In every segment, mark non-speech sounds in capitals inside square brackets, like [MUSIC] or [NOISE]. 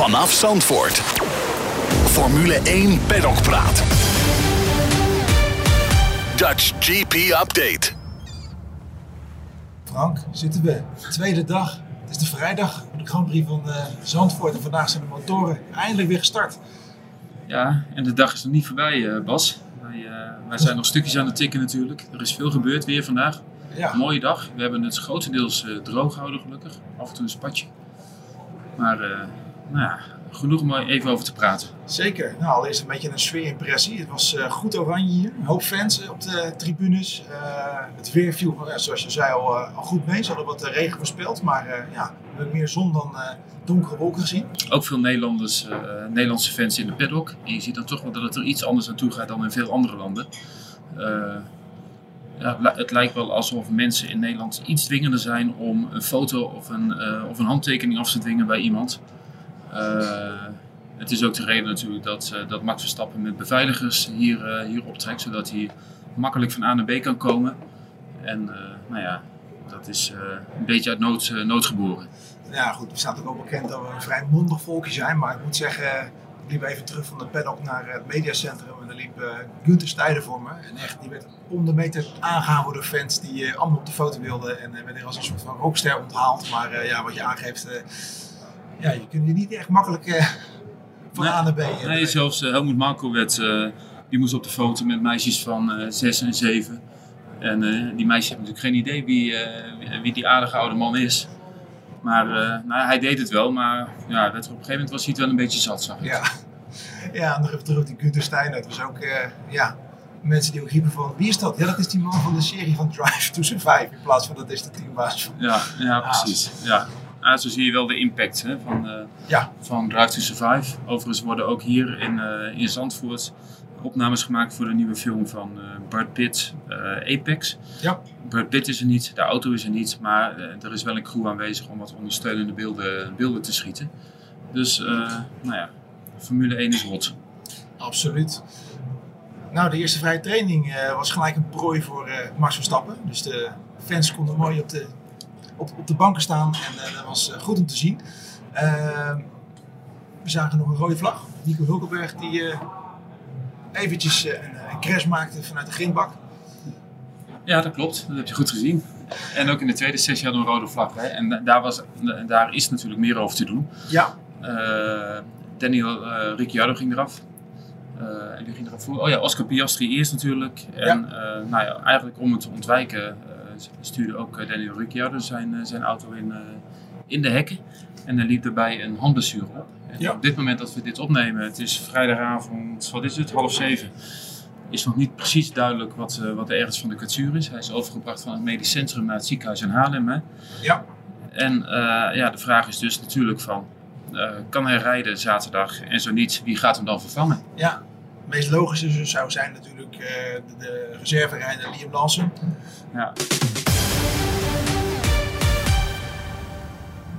Vanaf Zandvoort. Formule 1 Paddock Praat. Dutch GP Update. Frank, zitten we. Tweede dag. Het is de vrijdag van de Grand Prix van eh, Zandvoort. En vandaag zijn de motoren eindelijk weer gestart. Ja, en de dag is nog niet voorbij, eh, Bas. Wij, eh, wij zijn nog stukjes aan het tikken natuurlijk. Er is veel gebeurd weer vandaag. Ja, Een mooie dag. We hebben het grotendeels eh, droog gehouden gelukkig. Af en toe een spatje. Maar eh, nou ja, genoeg om er even over te praten. zeker. Nou, allereerst een beetje een sfeerimpressie. Het was eh, goed oranje hier. Een hoop fans eh, op de tribunes. Eh, het weer viel, zoals je zei, al, al goed mee. Ze hadden wat regen voorspeld. Maar ja, we hebben meer zon dan donkere wolken gezien. Ook veel Nederlanders, Nederlandse fans in de paddock. En je ziet dan toch wel dat het er iets anders aan toe gaat dan in veel andere landen. Ja, het lijkt wel alsof mensen in Nederland iets dwingender zijn om een foto of een, of een handtekening af te dwingen bij iemand. Eh, het is ook de reden natuurlijk dat, eh, dat Max Verstappen met beveiligers hier, eh, hier optrekt, zodat hij makkelijk van A naar B kan komen. En nou ja, dat is een beetje uit nood, nood geboren. Ja, goed. We staan ook bekend dat we een vrij mondig volkje zijn. Maar ik moet zeggen, ik liep even terug van de paddock naar het mediacentrum. En daar liep uh, Gunther Stijden voor me. En echt, die werd om de meter aangehouden door fans die eh, allemaal op de foto wilden. En uh, werd er als een soort van rockster onthaald. Maar ja, wat je aangeeft, ja, je kunt je niet echt makkelijk eh, [LAUGHS] van Nee, A naar B. eh, Nee, zelfs uh, Marko werd, uh, die moest op de foto met meisjes van uh, 6 en 7. En uh, die meisjes hebben natuurlijk geen idee wie, uh, wie die aardige oude man is. Maar uh, nou, hij deed het wel, maar ja, op een gegeven moment was hij het wel een beetje zat, zag ik. Ja, [LAUGHS] ja en nog even terug op die Gunther Steiner. Het was ook, uh, ja, mensen die ook riepen van, wie is dat? Ja, dat is die man van de serie van Drive to Survive. In plaats van dat is de teambaas van Ja, ja precies. Ja. Ah, zo zie je wel de impact hè, van, uh, ja. van Drive to Survive. Overigens worden ook hier in, uh, in Zandvoort opnames gemaakt voor de nieuwe film van uh, Brad Pitt, Apex. Ja. Brad Pitt is er niet, de auto is er niet, maar er is wel een crew aanwezig om wat ondersteunende beelden, beelden te schieten. Dus, nou ja, Formule 1 is hot. Absoluut. Nou, de eerste vrije training uh, was gelijk een prooi voor uh, Max Verstappen. Dus de fans konden mooi op de, op, op de banken staan en uh, dat was goed om te zien. Ehm, we zagen nog een rode vlag. Nico Hulkenberg die eventjes een, een crash maakte vanuit de grindbak. Ja, dat klopt. Dat heb je goed gezien. En ook in de tweede sessie hadden we een rode vlag. Hè? En daar, was, daar is natuurlijk meer over te doen. Ja. Uh, Daniel uh, Ricciardo ging eraf. Uh, en wie ging eraf voor? Oh ja, Oscar Piastri eerst natuurlijk. En ja. nou ja, eigenlijk om het te ontwijken stuurde ook Daniel Ricciardo zijn, zijn auto in, in de hekken. En er liep daarbij een handblessure op. Ja. op dit moment dat we dit opnemen, het is vrijdagavond, wat is het, half zeven is nog niet precies duidelijk wat, uh, wat de ergens van de kwetsuur is. Hij is overgebracht van het medisch centrum naar het ziekenhuis in Haarlem. Hè? Ja. En uh, ja, de vraag is dus natuurlijk van, uh, kan hij rijden zaterdag? En zo niet, wie gaat hem dan vervangen? Ja, meest logische zou zijn natuurlijk de, de reserverijder Liam Lawson. Ja.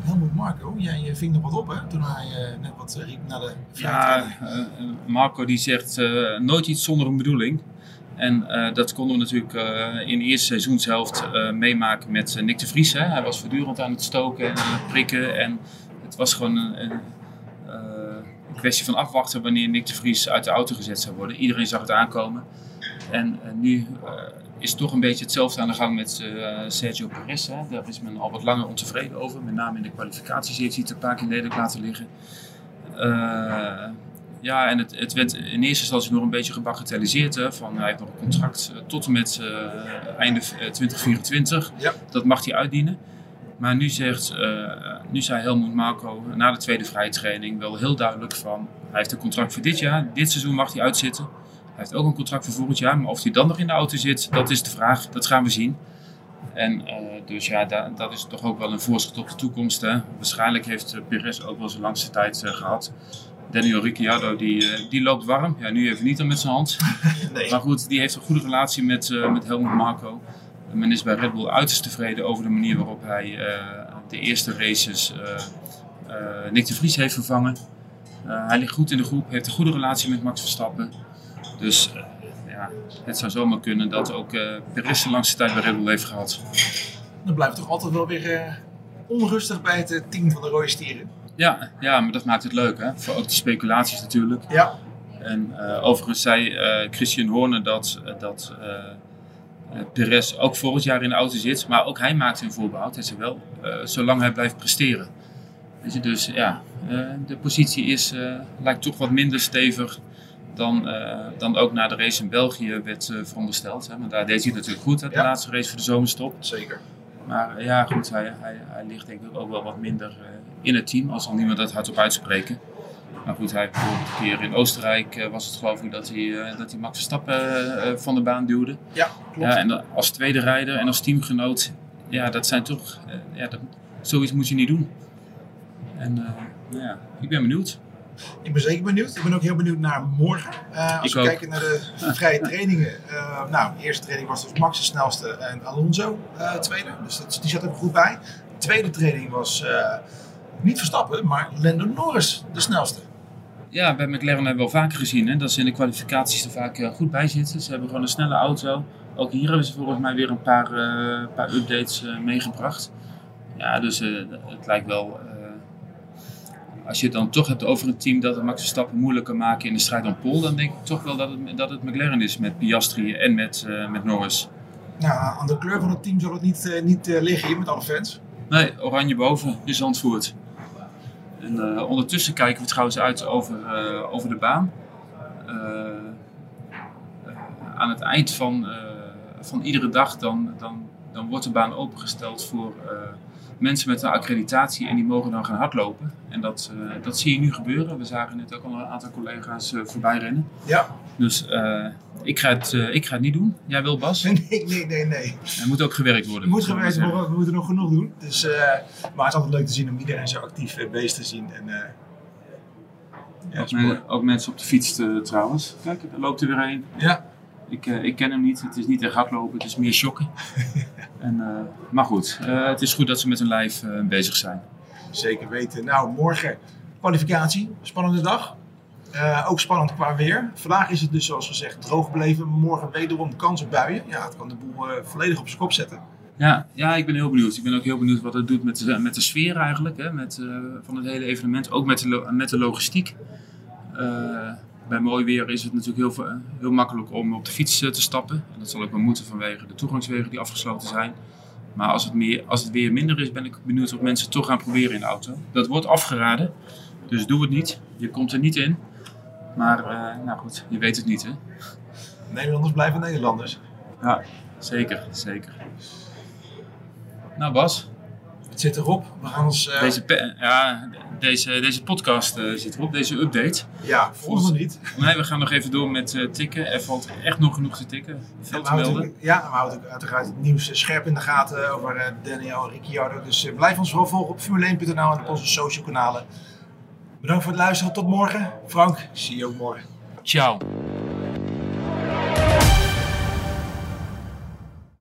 Helmut Marco, jij ving nog wat op hè, toen hij uh, net wat riep naar de Ja, Marco die zegt nooit iets zonder een bedoeling. En dat konden we natuurlijk in de eerste seizoenshelft meemaken met Nick de Vries. Hè. Hij was voortdurend aan het stoken en prikken. En het was gewoon een, een, een, kwestie van afwachten wanneer Nick de Vries uit de auto gezet zou worden. Iedereen zag het aankomen. En nu is toch een beetje hetzelfde aan de gang met uh, Sergio Perez. Hè. Daar is men al wat langer ontevreden over. Met name in de kwalificaties heeft hij het een paar keer lelijk laten liggen. Uh, ja, en het, het, werd in eerste instantie nog een beetje gebagatelliseerd. Hè, van hij heeft nog een contract tot en met uh, einde 2024. Ja. Dat mag hij uitdienen. Maar nu, zegt, nu zei Helmut Marco na de tweede vrije training wel heel duidelijk van... Hij heeft een contract voor dit jaar. Dit seizoen mag hij uitzitten. Hij heeft ook een contract voor volgend jaar, maar of hij dan nog in de auto zit, dat is de vraag. Dat gaan we zien. En uh, dus ja, da dat is toch ook wel een voorschot op de toekomst. Hè? Waarschijnlijk heeft uh, Perez ook wel zijn langste tijd uh, gehad. Daniel Ricciardo, die, die loopt warm. Ja, nu even niet dan met zijn hand. [LAUGHS] Nee. Maar goed, die heeft een goede relatie met, met Helmut Marko. Men is bij Red Bull uiterst tevreden over de manier waarop hij de eerste races Nick de Vries heeft vervangen. hij ligt goed in de groep, heeft een goede relatie met Max Verstappen. Dus ja, het zou zomaar kunnen dat ook uh, Perez de langste tijd bij Red Bull heeft gehad. Dan blijft toch altijd wel weer onrustig bij het team van de rode stieren. Ja, ja, maar dat maakt het leuk, hè? Voor ook die speculaties natuurlijk. Ja. En eh, overigens zei eh, Christian Horner dat, eh, dat eh, eh, Perez ook volgend jaar in de auto zit. Maar ook hij maakt een voorbehoud. Hij zei wel, eh, zolang hij blijft presteren. Weet je, dus ja, eh, de positie is, eh, lijkt toch wat minder stevig dan, eh, dan ook na de race in België werd eh, verondersteld. Hè? Maar daar deed hij natuurlijk goed, hè, de Ja. laatste race voor de zomerstop. Zeker. Maar eh, ja, goed, hij, hij, hij ligt denk ik ook wel wat minder eh, in het team, als al niemand dat hardop uitspreken. Maar goed, hij bijvoorbeeld een keer in Oostenrijk, eh, was het geloof ik, dat hij, eh, dat hij Max Verstappen eh, van de baan duwde. Ja, klopt. Ja, en als tweede rijder en als teamgenoot, ja, dat zijn toch, ja, dat, zoiets moet je niet doen. En nou ja, ik ben benieuwd. Ik ben zeker benieuwd. Ik ben ook heel benieuwd naar morgen. Als Ik we ook. kijken naar de vrije [LAUGHS] trainingen. nou, de eerste training was dus Max de snelste en Alonso tweede. Dus dat, die zat er goed bij. De tweede training was niet Verstappen, maar Lando Norris de snelste. Ja, bij McLaren hebben we wel vaker gezien hè, dat ze in de kwalificaties er vaak eh, goed bij zitten. Ze hebben gewoon een snelle auto. Ook hier hebben ze volgens mij weer een paar, eh, paar updates eh, meegebracht. Ja, dus het lijkt wel. als je het dan toch hebt over een team dat het Max Verstappen moeilijk kan maken in de strijd om pole, dan denk ik toch wel dat het, dat het McLaren is met Piastri en met, met Norris. Nou, aan de kleur van het team zal het niet, niet liggen hier met alle fans. Nee, oranje boven is Zandvoort. En eh, ondertussen kijken we trouwens uit over, eh, over de baan. Eh, aan het eind van, van iedere dag dan, dan, dan wordt de baan opengesteld voor mensen met een accreditatie en die mogen dan gaan hardlopen. En dat, dat zie je nu gebeuren. We zagen net ook al een aantal collega's voorbij rennen. Ja, Dus ik, ga het, eh, ik ga het niet doen. Jij wil Bas? [LAUGHS] nee, nee, nee, nee. Er moet ook gewerkt worden. Er moet gewerkt worden, we moeten nog genoeg doen. Dus, eh, maar het is altijd leuk te zien om iedereen zo actief eh, bezig te zien. En, eh, ja. Men- ook mensen op de fiets trouwens. Kijk, er loopt er weer een. Ja, Ik, eh, ik ken hem niet. Het is niet echt hardlopen, het is meer shocken. [LAUGHS] en, eh, maar goed, eh, het is goed dat ze met hun lijf eh, bezig zijn. zeker weten. Nou, morgen kwalificatie. Spannende dag. Eh, ook spannend qua weer. Vandaag is het dus zoals gezegd droog gebleven. Morgen wederom kans op buien. Ja, het kan de boel eh, volledig op zijn kop zetten. Ja, ja, ik ben heel benieuwd. Ik ben ook heel benieuwd wat het doet met de, met de sfeer eigenlijk. Hè, met, eh, van het hele evenement. Ook met de, met de logistiek. Bij mooi weer is het natuurlijk heel, heel makkelijk om op de fiets te stappen. En dat zal ook wel moeten vanwege de toegangswegen die afgesloten zijn. Maar als het, meer, als het weer minder is, ben ik benieuwd of mensen toch gaan proberen in de auto. Dat wordt afgeraden, dus doe het niet. Je komt er niet in. Maar eh, nou goed, je weet het niet hè. Nederlanders blijven Nederlanders. Ja, zeker, zeker. Nou Bas, Het zit erop. We gaan ons... eh, deze, ja, deze, deze podcast eh, zit erop, deze update. ja, nog niet. Nee, we gaan nog even door met tikken. Er valt echt nog genoeg te tikken. Veel te melden. ja, we houden uiteraard het nieuws scherp in de gaten over Daniel Ricciardo. Dus blijf ons vooral volgen op formule1.nl en op onze social kanalen. Bedankt voor het luisteren. Tot morgen. Frank, zie je ook morgen. Ciao.